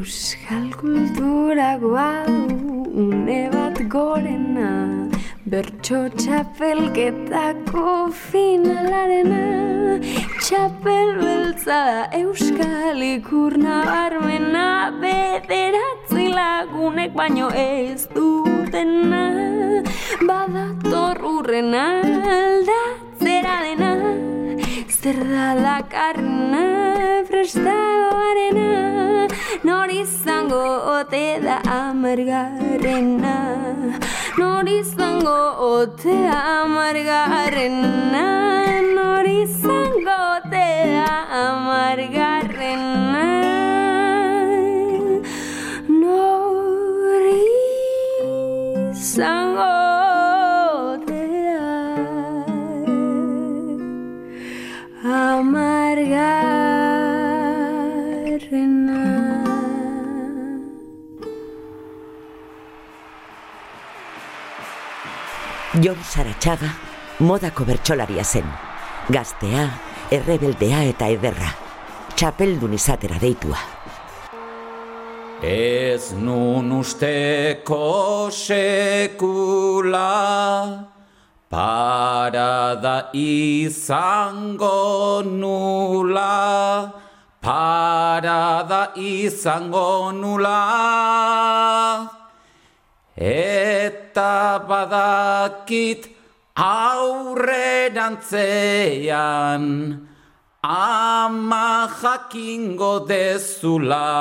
Euskal kultura guadu une bat gorena Bertso txapelketako finalarena. Txapel beltza Euskal ikurna barmena Bederatzi lagunek baino ez dutena. Badator urrena aldatzera dena Zer da lakarna prestagoarena Nor izango ote da amargarena. Nor izango ote amargarena. Nor izango Jon Saratxaga modako bertsolaria zen. Gaztea, errebeldea eta ederra. Txapeldun izatera deitua. Ez nun usteko sekula Parada izango nula Parada izango nula Eta badakit aurrerantzean ama jakingo dezula.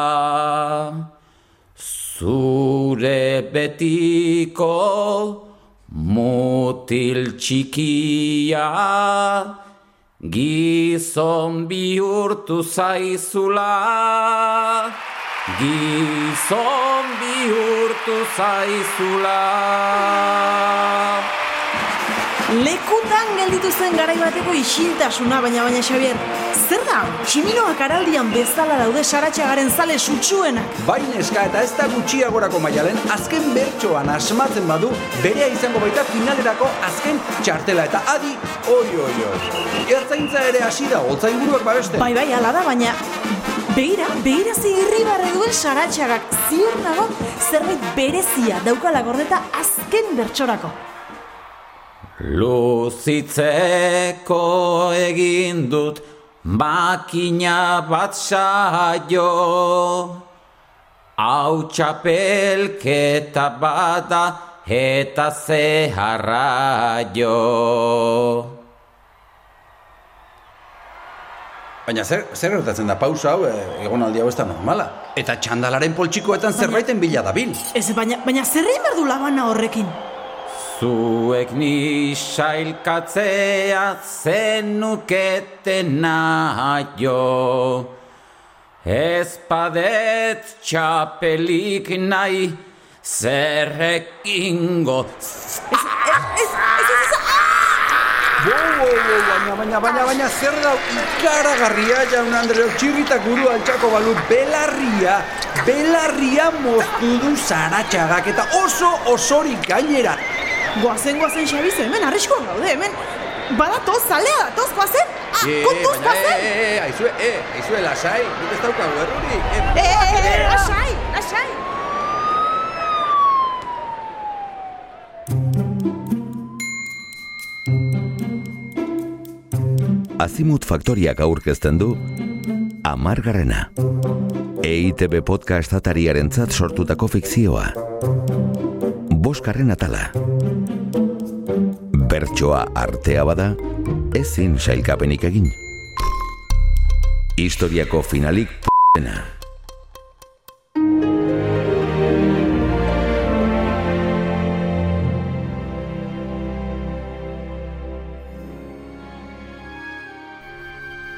Zure betiko mutil txikia Gizon bihurtu zaizula Gizon bihurtu zaizula Lekutan gelditu zen garai bateko isiltasuna, baina baina Xavier, zer da? Tximinoak araldian bezala daude saratxagaren zale sutsuenak. Bai neska eta ez da gutxiagorako maialen azken bertsoan asmatzen badu berea izango baita finalerako azken txartela eta adi oi oi oi. Ertzaintza ere hasi da, holtzainguruak babeste. Bai, bai, ala da, baina... Begira, begira ze irribarre duen saratxagak ziur nago zerbait berezia daukala gordeta azken bertsorako. Luzitzeko egin dut makina bat saio Hau txapelketa bada eta zeharra jo Baina zer, zer gertatzen da pausa hau, eh, egonaldi hau ez da normala. Eta txandalaren poltsikoetan zerbaiten bila dabil. Ez, baina, baina zer egin behar du labana horrekin? Zuek ni sailkatzea zenukete naio Ez padet txapelik nahi zerrekingo Bo, bo, bo, baina, baina, baina, baina, zer da ikaragarria jaun Andreo txirritak buru altxako balu belarria, belarria moztu du zaratxagak eta oso osorik gainera. Goazen, goazen, Xabi, ze hemen arriskoan gaude, hemen... Bada toz, zalea da, toz, goazen? Ah, kontuz, baina, goazen! e, e, aizue, e, aizue, lasai, nik ez daukagu errurik. E, Eh, eh, eh, lasai, lasai! Azimut Faktoriak aurkezten du Amargarrena. EITB podcast atariaren sortutako fikzioa. Boskarren atala. Bertsoa artea bada, ezin sailkapenik egin. Historiako finalik p***ena.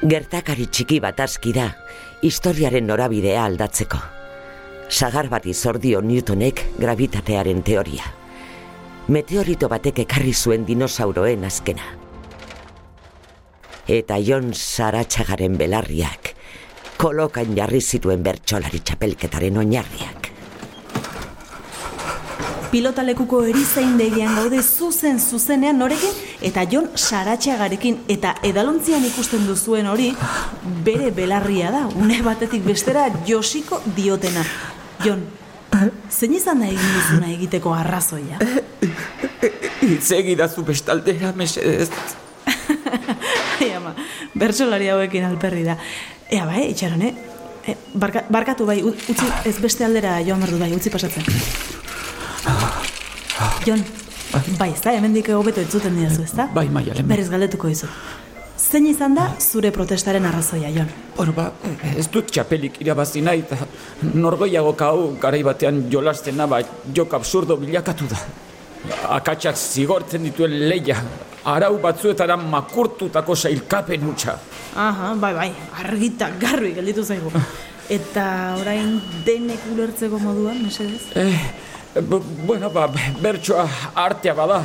Gertakari txiki bat aski da, historiaren norabidea aldatzeko. Sagar bat izordio Newtonek gravitatearen teoria. Meteorito batek ekarri zuen dinosauroen azkena. Eta Jon Saratxagaren belarriak, kolokan jarri zituen bertsolari txapelketaren oinarriak. Pilotalekuko erizaindegian gaude zuzen zuzenean norekin eta Jon Saratxagarekin eta edalontzian ikusten duzuen hori bere belarria da, une batetik bestera josiko diotena. Jon, zein izan da egin duzuna egiteko arrazoia? Hitz egidazu bestaldera, mesedez. Ai ama, bertsolari hauekin alperri da. Ea bai, itxaron, eh? E, barka, barkatu bai, ut- utzi ez beste aldera joan berdu bai, utzi pasatzen. Jon, bai, ez da, hemendik hobeto entzuten didazu, ez da? Bai, Maialen. Berriz galdetuko dizu. Zein izan da zure protestaren arrazoia, Jon? Bueno, ba, ez dut txapelik irabazi nahi, eta norgoiago hau garai batean jolastena, ba, jok absurdo bilakatu da. Akatsak zigortzen dituen leia, arau batzuetara makurtutako sailkapen hutsa. Aha, bai, bai, argita, garbi gelditu zaigu. Eta orain denek ulertzeko moduan, mesedez? Eh, bu- bueno, ba, bertsoa artea bada,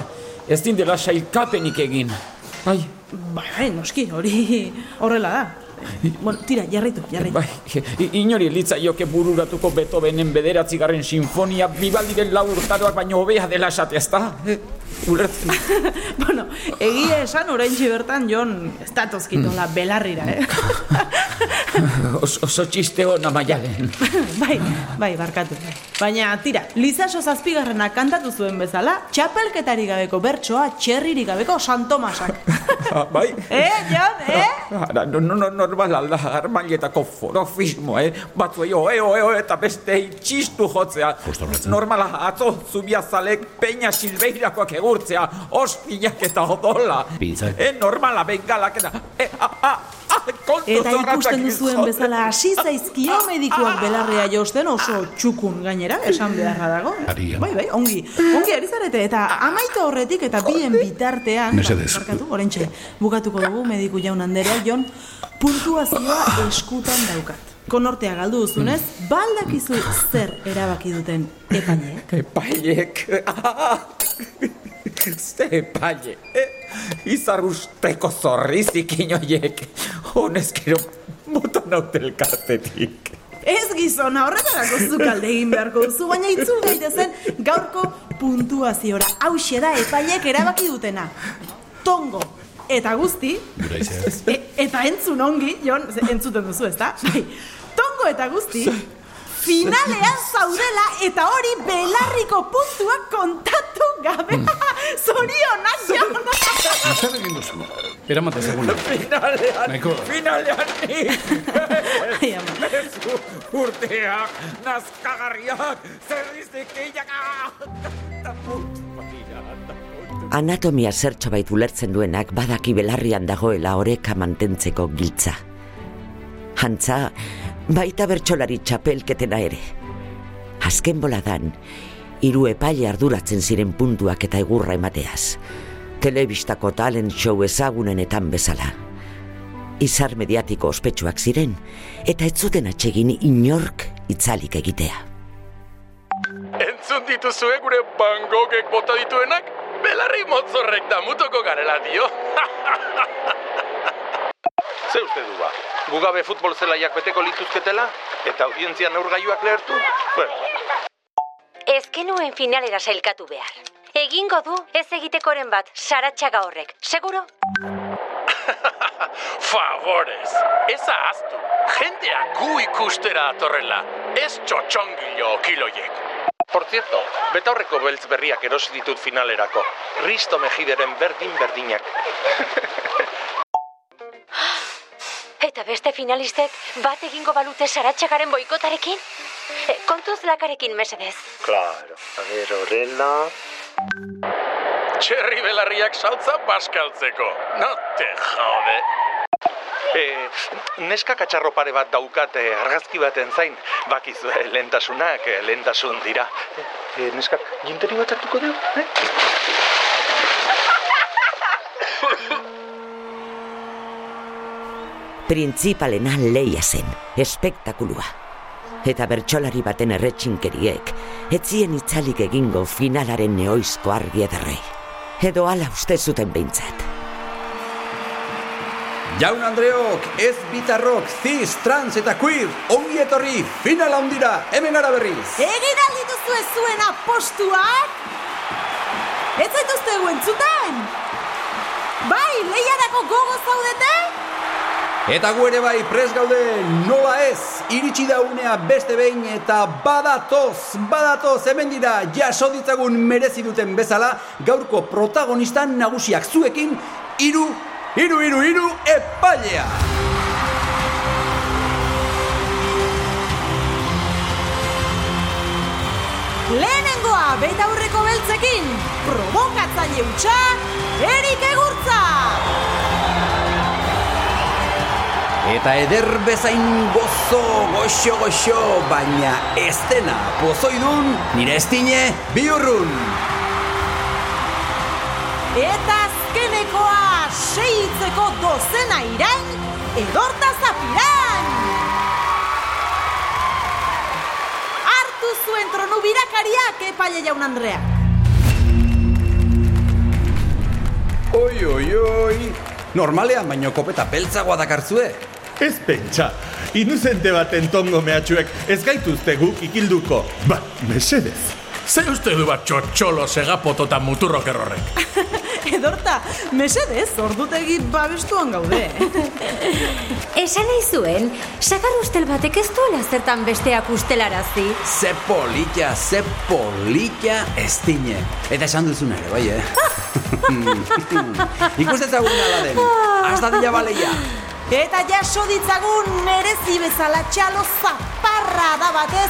ez din dela sailkapenik egin. Bai, Bai, bai, noski, hori horrela da. Bueno, tira, jarraitu, jarraitu. bai, inori litzaioke bururatuko Beethovenen bederatzigarren sinfonia bibaldiren lau urtaroak baino hobea dela esatea, ezta? Eh, Ulertzen. bueno, egia esan oraintxe bertan Jon ez datozkitola belarrira, eh? Os, oso txiste hona maialen. bai, bai, barkatu. Baina, tira, Lizaso zazpigarrena kantatu zuen bezala, txapelketari gabeko bertsoa, txerririk gabeko San Tomasak. Ah, bai? eh, Jon, eh? Ara, no, no, no, normal alda, armailetako forofismo, eh? Batzuei oe, oe, oe, eta beste txistu jotzea. Normala, atzo, zubiazalek peña silbeirakoak egurtzea, ospinak eta odola. Pizza. Eh, normala, bengalak eta... Eh, ah, ah, ah, Eta ikusten duzuen bezala hasi zaizkio medikoak belarria josten oso txukun gainera, esan beharra dago. Aria. Bai, bai, ongi. Ongi ari zarete, eta amaitu horretik eta bien bitartean, Mesedez. barkatu, orentxe, bukatuko dugu mediku jaun anderea, jon, puntuazioa eskutan daukat. Konortea galdu duzunez, baldakizu zer erabaki duten epaileek. Epaiek. Ze epaile. Eh? Izar usteko zorrizik inoiek. Honezkero moto naute elkartetik. Ez gizona, horretarako zuk alde egin beharko duzu, baina itzul gaitezen gaurko puntuaziora. Hauxe da epaiek erabaki dutena. Tongo eta guzti, e, eta entzun ongi, Jon, entzuten duzu, ezta? Bai. Tongo eta guzti, finalean zaudela eta hori belarriko puntuak kontatu gabe. Zorionak, Jon! Zer egin duzu? Eramate segunda. Finalean, Nahiko. finalean ni. Urteak, nazkagarriak, zerrizik eiak. Anatomia zertxo bait ulertzen duenak badaki belarrian dagoela oreka mantentzeko giltza. Hantza, baita bertsolari txapelketena ere. Azken boladan, hiru epaile arduratzen ziren puntuak eta egurra emateaz. Telebistako talent show ezagunenetan bezala. Izar mediatiko ospetsuak ziren, eta ez zuten atsegin inork itzalik egitea. Entzun dituzue gure Van Goghek bota dituenak? Belarri motzorrek damutoko garela dio. Ze uste du ba? Gugabe futbol zelaiak beteko lituzketela? Eta audientzia neurgailuak lehertu? Bueno, Ez genuen finalera sailkatu behar. Egingo du ez egitekoren bat, saratxaga horrek. Seguro? favorez, ez ahaztu. Jendea gu ikustera atorrela, ez txotxongilo kiloiek. Por cierto, betaurreko beltz berriak erosi ditut finalerako. Risto Mejideren berdin-berdinak. Eta beste finalistek bat egingo balute saratxagaren boikotarekin? E, kontuz lakarekin mesedez. Claro, a ver, horrela... Txerri belarriak saltza baskaltzeko. No te jode. E, neska katxarro pare bat daukat e, argazki baten zain. Bakizu, e, lentasunak, e, lentasun dira. E, neskak jinteri bat hartuko du? Eh? Printzipalena leia zen, espektakulua. Eta bertsolari baten erretxinkeriek, etzien itzalik egingo finalaren neoizko argi ederrei. Edo ala uste zuten behintzat. Jaun Andreok, ez bitarrok, cis, trans eta queer, ongi etorri, final handira, hemen gara berriz. Egin aldituzu ez zuen apostuak? Ez zaituzte entzuten? Bai, lehiarako gogo zaudete? Eta gu ere bai pres gaude nola ez, iritsi da unea beste behin eta badatoz, badatoz hemen dira jaso ditzagun merezi duten bezala gaurko protagonistan nagusiak zuekin iru, iru, iru, iru epailea. Lehenengoa beta aurreko beltzekin, provokatzaile utxa, erik egurtza! Eta eder bezain gozo, goxo, goxo, baina ez dena pozoidun, nire estine, biurrun. Eta azkenekoa seitzeko dozena irain, edorta zapiran! Hartu zuen tronu birakariak epaile jaun Andrea. Oi, oi, oi, normalean baino kopeta beltzagoa dakartzue. Ez pentsa, inuzente baten tongo mehatxuek ez gaituzte guk ikilduko. Ba, mesedez. Ze uste du bat txotxolo segapoto eta muturrok errorrek? Edorta, mesedez, ordutegi babestuan gaude. Esan nahi zuen, sagar ustel batek ez duela zertan besteak ustelarazi. Ze polita, ze polita estine. Eta esan duzun ere, bai, eh? Ikustezagun ala den, hasta dila baleia. Eta jaso ditzagun merezi bezala txalo zaparra da batez,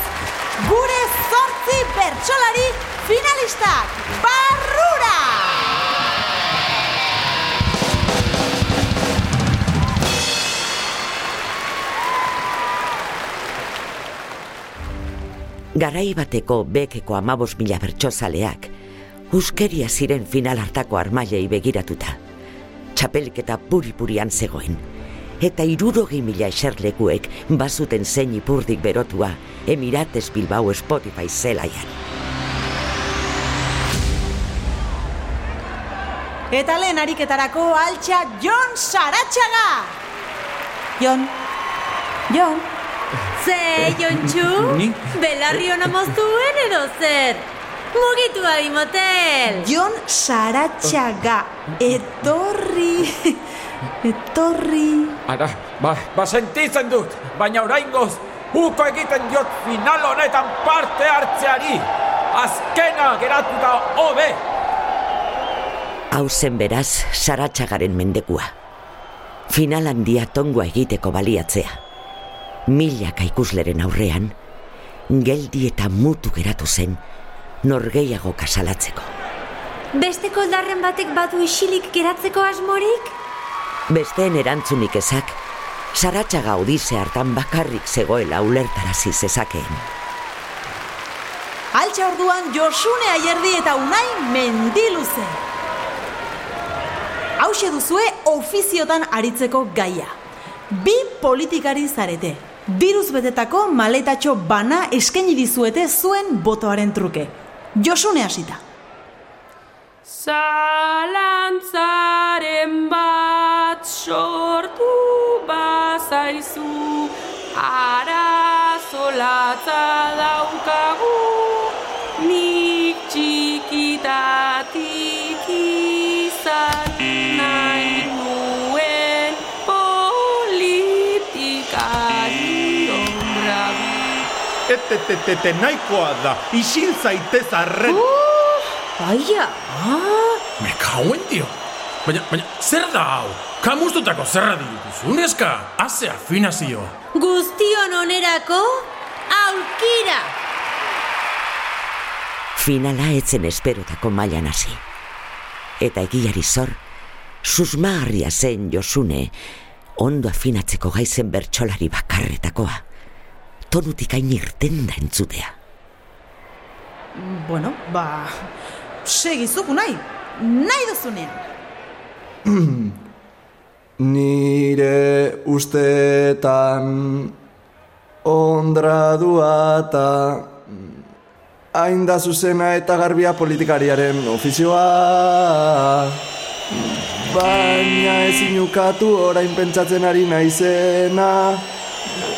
gure zortzi bertsolari finalistak, barrura! Garai bateko bekeko amabos mila bertsozaleak, uskeria ziren final hartako armailei begiratuta. Txapeliketa puri-purian zegoen, eta irurogi mila eserlekuek bazuten zein ipurdik berotua Emirates Bilbao Spotify zelaian. Eta lehen ariketarako altxa Jon Saratxaga! Jon, Jon, Ze, Jontxu? Ni? Belarri hona moztuen edo zer? Mugitu adi motel! Jon Saratxaga, etorri, etorri. Ara, ba, ba sentitzen dut, baina oraingoz, uko egiten diot final honetan parte hartzeari. Azkena geratuta hobe. Hau zen beraz, saratxagaren mendekua. Final handia tongoa egiteko baliatzea. Milaka ikusleren aurrean, geldi eta mutu geratu zen, norgeiago kasalatzeko. Beste koldarren batek badu isilik geratzeko asmorik? Besteen erantzunik ezak, saratxaga odise hartan bakarrik zegoela ulertarazi zezakeen. Altxa orduan Josune Aierdi eta Unai Mendiluze. Hauxe duzue ofiziotan aritzeko gaia. Bi politikari zarete. Diruz betetako maletatxo bana eskaini dizuete zuen botoaren truke. Josune hasita. Zalantzaren bat sortu bazaizu Arazolatza daukagu Nik txikitatik izan nahi nuen politikari onbrabi Etetetete nahikoa da, isil zaitez arren. Aia, ah, Me kauen dio. Baina, baina, zer da hau? Kamustutako zerra dituzu, neska? Haze afinazio. guztion onerako, aukira! Finala etzen esperotako mailan hasi. Eta egiari zor, susmagarria zen Josune, ondo afinatzeko gaizen bertsolari bakarretakoa. Tonutik hain irten da entzutea. Bueno, ba, segizuk unai, nahi duzunean. Nire ustetan ondradua eta hain da zuzena eta garbia politikariaren ofizioa. baina ezin ukatu orain pentsatzen ari naizena.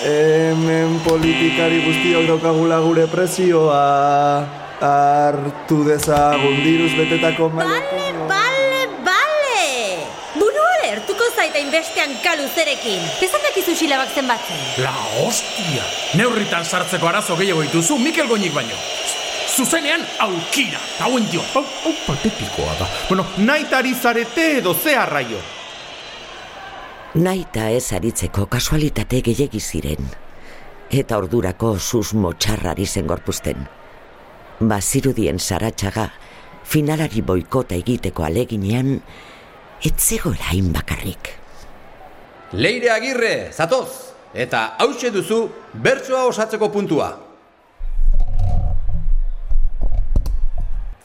Hemen politikari guztiok daukagula gure prezioa. Hartu dezagun diruz betetako maletin. Zaita inbestean kaluzerekin. Ezan dakizu silabak zenbatzen. La hostia! Neurritan sartzeko arazo gehiago dituzu Mikel Goñik baino. Zuzenean aukira, hauen dio. Hau, hau patetikoa da. Bueno, naitari zarete edo ze arraio. Naita ez aritzeko kasualitate gehiegi ziren. Eta ordurako susmo txarrari zen gorpuzten. Bazirudien saratxaga, finalari boikota egiteko aleginean, etzegoela hain bakarrik. Leire agirre, zatoz! Eta hause duzu, bertsoa osatzeko puntua.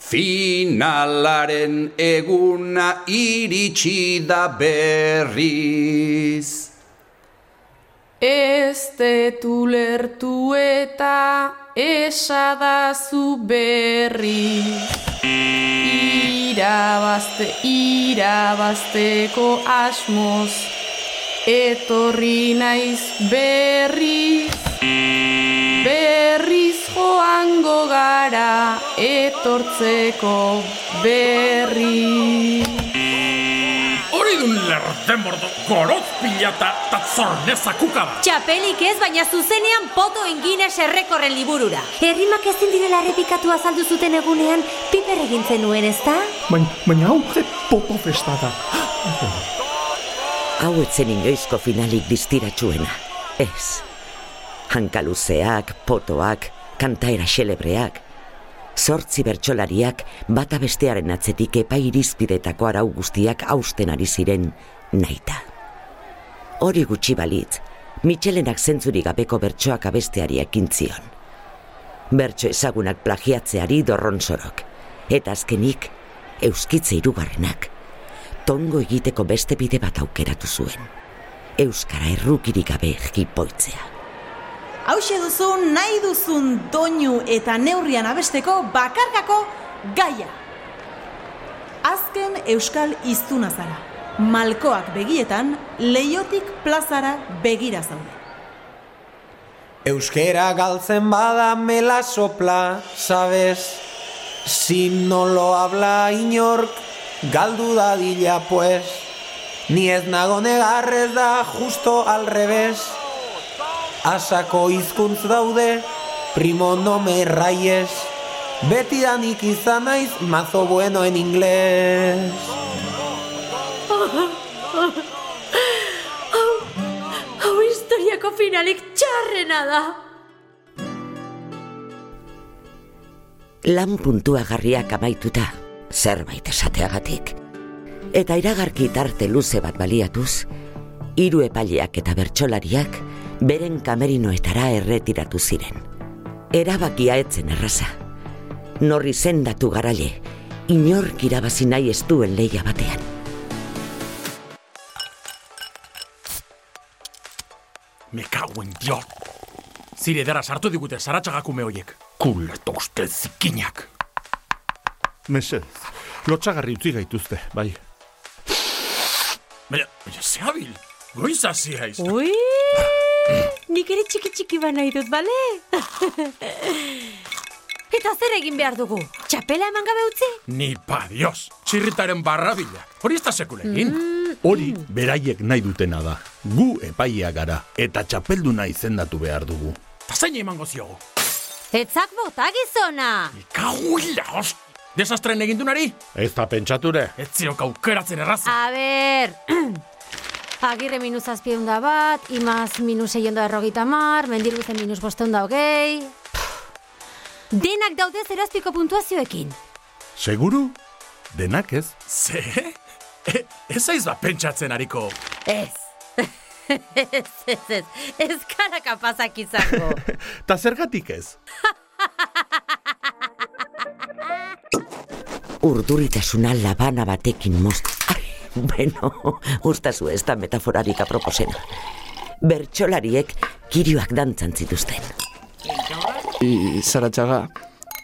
Finalaren eguna iritsi da berriz. Ez detu lertu eta esadazu berri. Irabazte, irabazteko asmoz, etorri naiz berriz. Berriz joango gara, etortzeko berri. Hori dun lerden bordo, goroz pilata, eta bat. Txapelik ez, baina zuzenean poto engines errekorren liburura. Herrimak ezin direla errepikatu azaldu zuten egunean, piper egin zenuen, ezta? Baina, baina hau, ze poto festa da. Hau etzen inoizko finalik distiratsuena. Ez. Hankaluzeak, potoak, kantaera xelebreak, Zortzi bertsolariak bata bestearen atzetik epai irizpidetako arau guztiak hausten ari ziren naita. Hori gutxi balitz, Michelenak zentzuri gabeko bertsoak abesteari ekin zion. Bertso ezagunak plagiatzeari dorronzorok, eta azkenik, euskitze irugarrenak, tongo egiteko beste bide bat aukeratu zuen. Euskara errukirik gabe jipoitzea. Hauxe duzu nahi duzun doinu eta neurrian abesteko bakarkako gaia. Azken euskal iztuna zara. Malkoak begietan, leiotik plazara begira zaude. Euskera galtzen bada mela sopla, sabes? Si no lo habla inork, galdu dadila pues. Ni ez nago negarrez da justo al revés. Asako hizkuntz daude, primo no me rayes. Betidanik izan naiz, mazo bueno en inglés. Hau, hau historiako finalik txarrena da. Lan puntuagarriak amaituta, zerbait esateagatik. Eta iragarki tarte luze bat baliatuz, hiru epaileak eta bertsolariak beren kamerinoetara erretiratu ziren. Erabakia etzen erraza. Norri zendatu garaile, inork irabazi nahi ez duen leia batean. Me cago en Dios. Zire edara sartu digute saratxagakume hoiek. Kuleto uste zikinak. Mesedez, lotxagarri utzi gaituzte, bai. Baina, baina, ze habil. Goiz hasi haiz. Ui, nik ere txiki txiki ba nahi dut, bale? Eta zer egin behar dugu? Txapela eman gabe utzi? Ni pa Dios. Txirritaren barrabila. Hori ez da sekulegin. Hori beraiek nahi dutena da. Gu epaia gara eta txapelduna izendatu behar dugu. Ta zein emango ziogu. Etzak bota gizona! Kauila, host. Desastren egindunari? Ez da pentsature. Ez ziok aukeratzen erraza. A ber, agirre minus azpieunda bat, imaz minus eionda errogita mar, mendiruzen minus bosteunda hogei... Denak daude zerazpiko puntuazioekin. Seguru? Denak ez? Ze? E, ez aiz ba pentsatzen hariko. Ez. ez, ez, ez, ez kara kapazak izango. Ta zergatik ez? Urduritasuna labana batekin most... Bueno, ustazu ez da metaforarik aproposena. Bertsolariek kirioak dantzan zituzten. Zaratxaga,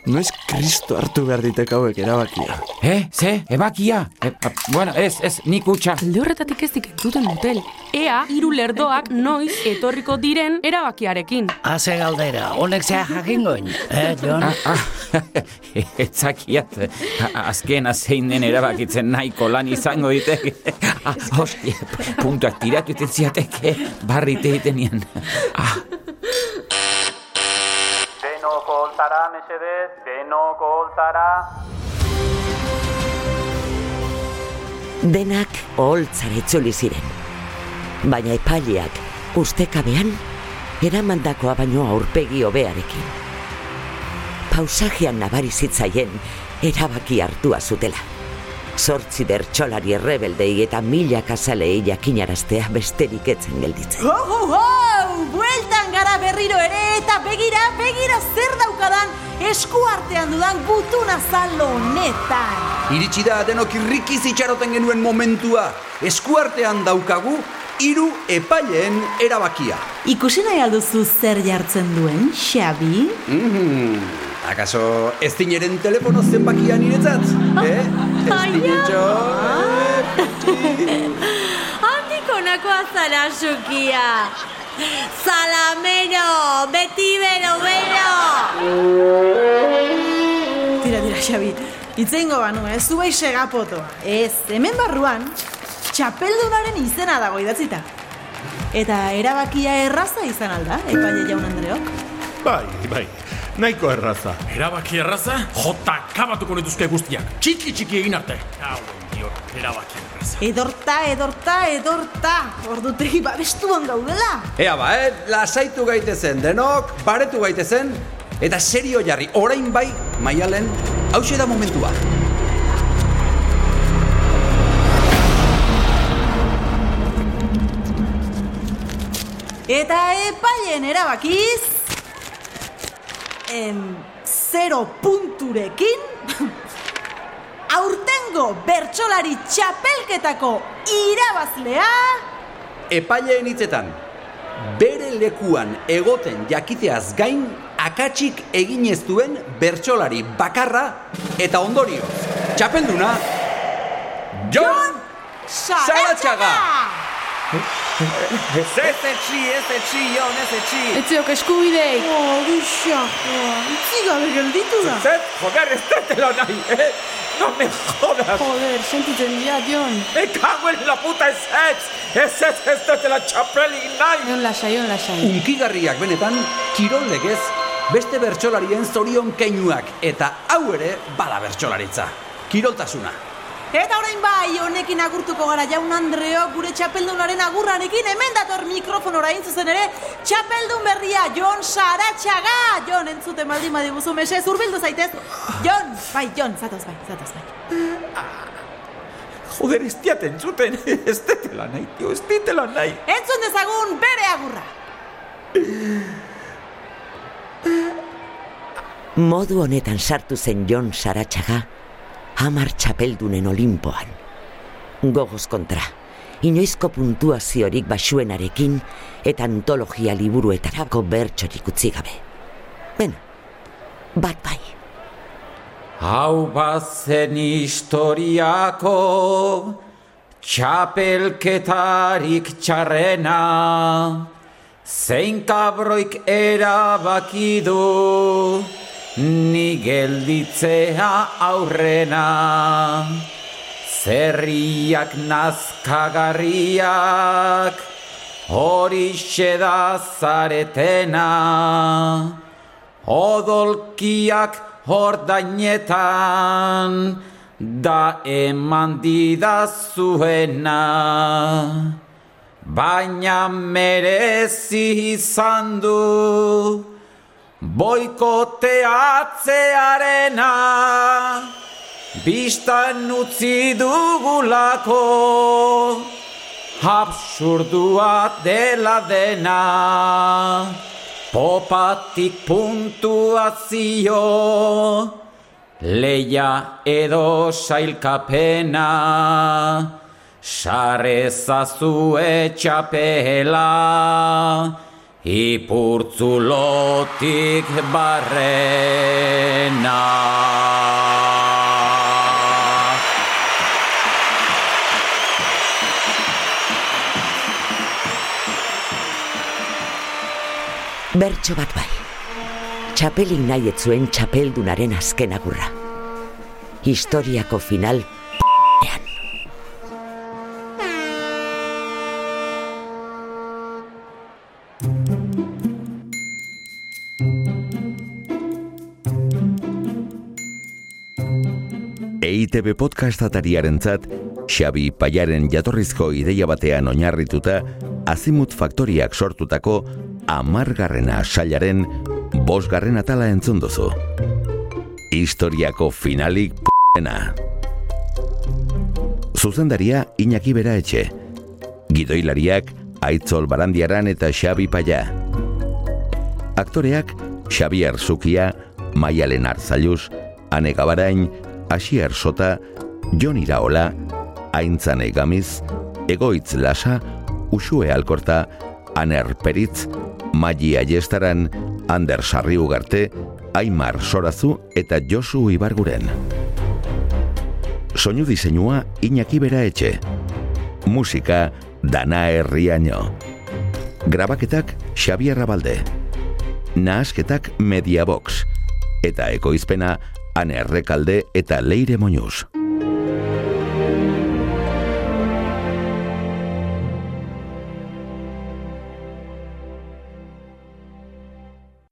noiz kristo hartu behar ditek hauek erabakia. Eh, ze, ebakia? E, a, bueno, ez, ez, nik utxa. Alde horretatik ez dikentuten motel. Ea, hiru lerdoak noiz etorriko diren erabakiarekin. Haze galdera, honek zea jakingoin, eh, Jon? Ah, ah, etzakiat, a- azken zein den erabakitzen nahiko lan izango ditek. Ah, hostia, puntuak tiratu iten ziateke, barrite itenien. Ah, Oltara, mesedez, denoko oltara. Denak oholtzara itzuli ziren. Baina epaileak ustekabean eramandakoa baino aurpegi hobearekin. Pausajean nabari zitzaien erabaki hartua zutela. Zortzi bertsolari errebeldei eta mila kasalei jakinaraztea besterik etzen gelditzen. Ho, ho, ho! Eskuartean dudan gutuna zalo honetan. Iritsi da denok irrikiz itxaroten genuen momentua. Eskuartean daukagu hiru epaileen erabakia. Ikusi nahi alduzu zer jartzen duen, Xabi? Mm, akaso ez dineren telefono zenbakia niretzat? Eh? Ez dinetxo? Handik honakoa zara, Xukia. Salamero, beti bero, bero. Tira, tira, Xabi. Itzeingo banu, ez zu bai segapoto. Ez, hemen barruan, txapeldunaren izena dago idatzita. Eta erabakia erraza izan alda, epaile jaun Andreok? Bai, bai, nahiko erraza. Erabaki erraza, jota kabatuko nituzke guztiak. Txiki txiki egin arte. Hauen dio, erabaki erraza. Edorta, edorta, edorta. Ordutegi babestuan gaudela. Ea ba, eh? lasaitu gaitezen denok, baretu gaitezen, eta serio jarri, orain bai, maialen, hause da momentua. Eta epailen erabakiz... Em, zero punturekin... aurtengo bertsolari txapelketako irabazlea... Epaileen hitzetan, bere lekuan egoten jakiteaz gain, akatsik egin ez duen bertsolari bakarra eta ondorio. Txapelduna, Jon Saratxaga! Ez etxi, ez etxi, Jon, ez etxi. Etziok eskubidei. Oh, gixako, itzi gabe gelditu da. Zet, joder, ez detelo nahi, eh? No me jodas. Joder, sentitzen dira, Jon. Me cago en la puta ez ez! Ez ez ez detela txapelik nahi! Jon lasai, jon lasai. Unkigarriak benetan, kirol legez, beste bertsolarien zorion keinuak, eta hau ere bada bertsolaritza. Kiroltasuna. Eta orain bai, honekin agurtuko gara jaun Andreo gure txapeldunaren agurrarekin hemen dator mikrofonora hain zuzen ere txapeldun berria Jon Saratxaga! Jon, entzuten baldin badiguzu mese, zurbildu zaitez. Jon, bai, Jon, zatoz bai, zatoz bai. Joder, ez diat entzuten, ez detela nahi, tio, ez ditela nahi. Entzun dezagun bere agurra. Modu honetan sartu zen Jon Saratxaga, hamar txapeldunen olimpoan. Gogoz kontra, inoizko puntuaziorik basuenarekin eta antologia liburuetarako bertsorik utzi gabe. Ben, bat bai. Hau bazen historiako txapelketarik txarrena Zein kabroik erabaki du ni gelditzea aurrena. Zerriak nazkagarriak horixe da zaretena. Odolkiak hordainetan da eman didazuena. Baina merezi izan du boikoteatzearena. Bistan utzi dugulako. Absurdua dela dena. Popatik puntuazio Leia edo sailkapena. Sarezazue txapela ipurtzulotik barrena. Bertso bat bai. Txapelik nahi ez zuen txapeldunaren azken agurra. Historiako final EITB podcast atariarentzat, Xabi Paiaren jatorrizko ideia batean oinarrituta, Azimut Faktoriak sortutako amargarrena sailaren bosgarren atala entzun duzu. Historiako finalik p***ena. Zuzendaria Iñaki Bera Etxe. Gidoilariak Aitzol Barandiaran eta Xabi Paia. Aktoreak Xabier Zukia, Maialen Arzaluz, Ane Gabarain, Asier Sota, Jon Iraola, Aintzane Gamiz, Egoitz Lasa, Usue Alkorta, Aner Peritz, Magi Aiestaran, Ander Sarri Ugarte, Aimar Sorazu eta Josu Ibarguren. Soinu diseinua Iñaki Bera Etxe. Musika Dana Herriaino. Grabaketak Xabier Rabalde. Nahasketak Mediabox. Eta ekoizpena Ane Errekalde eta Leire Moñuz.